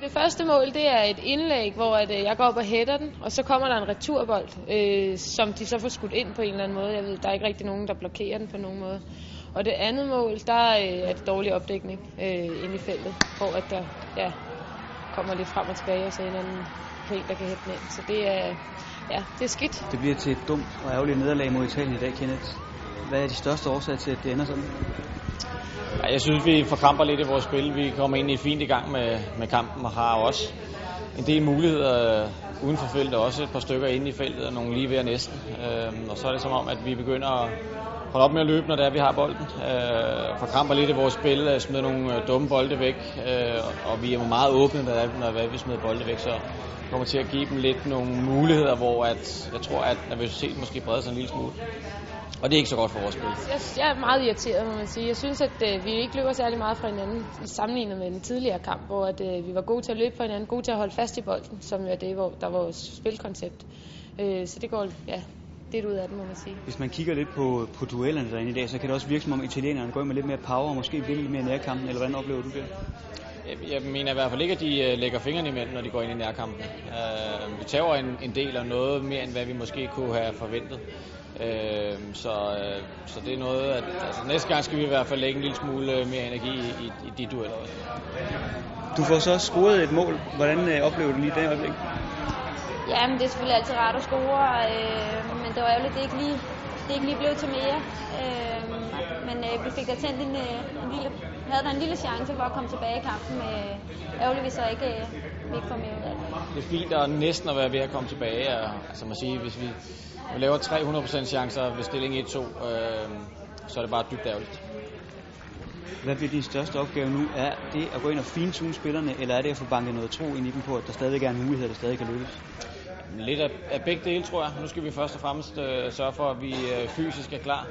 Det første mål, det er et indlæg, hvor at, øh, jeg går op og hætter den, og så kommer der en returbold, øh, som de så får skudt ind på en eller anden måde. Jeg ved, der er ikke rigtig nogen, der blokerer den på nogen måde. Og det andet mål, der øh, er det dårlig opdækning øh, inde i feltet, hvor at der ja, kommer lidt frem og tilbage, og så en eller anden pæl, der kan hætte den ind. Så det er, ja, det er skidt. Det bliver til et dumt og ærgerligt nederlag mod Italien i dag, Kenneth. Hvad er de største årsager til, at det ender sådan? Jeg synes, vi forkramper lidt i vores spil. Vi kommer egentlig fint i gang med, med kampen og har også en del muligheder øh, uden for feltet, også et par stykker inde i feltet og nogle lige ved næsten. Øh, og så er det som om, at vi begynder at holde op med at løbe, når det er, vi har bolden. Øh, forkramper lidt i vores spil, øh, smider nogle øh, dumme bolde væk, øh, og vi er meget åbne, når, det er, når vi smider bolde væk, så kommer til at give dem lidt nogle muligheder, hvor at, jeg tror, at nervøsiteten måske breder sig en lille smule. Og det er ikke så godt for vores spil. Jeg, jeg er meget irriteret, må man sige. Jeg synes, at øh, vi ikke løber særlig meget fra hinanden sammenlignet med den tidligere kamp, hvor at, øh, vi var gode til at løbe fra hinanden, gode til at holde fast i bolden, som er det, hvor der var vores spilkoncept. Øh, så det går ja, lidt ud af den, må man sige. Hvis man kigger lidt på, på duellerne derinde i dag, så kan det også virke som om italienerne går med lidt mere power og måske vil lidt mere nærkampen, eller hvordan oplever du det? Jeg mener i hvert fald ikke, at de øh, lægger fingrene imellem, når de går ind i nærkampen. Uh, vi tager en, en del og noget mere, end hvad vi måske kunne have forventet. Uh, så, uh, så det er noget, at altså, næste gang skal vi i hvert fald lægge en lille smule mere energi i, i, i de dueller også. Du får så scoret et mål. Hvordan uh, oplever du lige det øjeblik? Ja, men det er selvfølgelig altid rart at score, øh, men det var ærgerligt, at det ikke lige, det ikke lige blev til mere. Øh, men øh, vi fik da tændt en, en lille, havde der en lille chance for at komme tilbage i kampen. Øh, ærgerligt, vi så ikke, øh, vi ikke får mere ud af det. Det er fint at næsten at være ved at komme tilbage. Og, altså man siger, hvis vi, vi laver 300% chancer ved stilling 1-2, øh, så er det bare dybt ærgerligt. Hvad bliver din største opgave nu? Er det at gå ind og fintune spillerne, eller er det at få banket noget tro ind i dem på, at der stadig er en mulighed, der stadig kan lykkes? Lidt af, af begge dele, tror jeg. Nu skal vi først og fremmest øh, sørge for, at vi øh, fysisk er klar.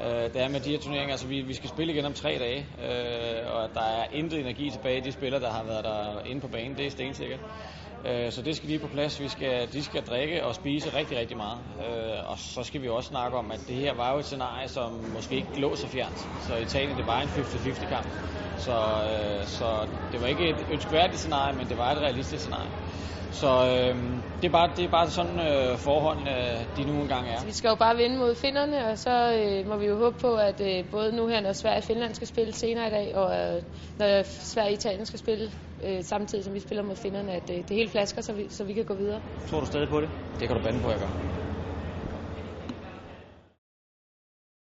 Øh, det er med de her turneringer, altså vi, vi skal spille igen om tre dage, øh, og der er intet energi tilbage i de spillere, der har været der inde på banen. Det er stensikkert. Øh, så det skal lige på plads. Vi skal, de skal drikke og spise rigtig, rigtig meget. Øh, og så skal vi også snakke om, at det her var jo et scenarie, som måske ikke lå så fjernt. Så Italien, det var en 50-50 kamp. Så, øh, så det var ikke et ønskværdigt scenarie, men det var et realistisk scenarie. Så øh, det, er bare, det er bare sådan øh, forholdene, de nu engang er. Vi skal jo bare vinde mod finderne, og så øh, må vi jo håbe på, at øh, både nu her, når Sverige og Finland skal spille senere i dag, og øh, når Sverige og Italien skal spille øh, samtidig som vi spiller mod finderne, at øh, det hele flasker, så vi, så vi kan gå videre. Tror du stadig på det? Det kan du bande på, jeg gør.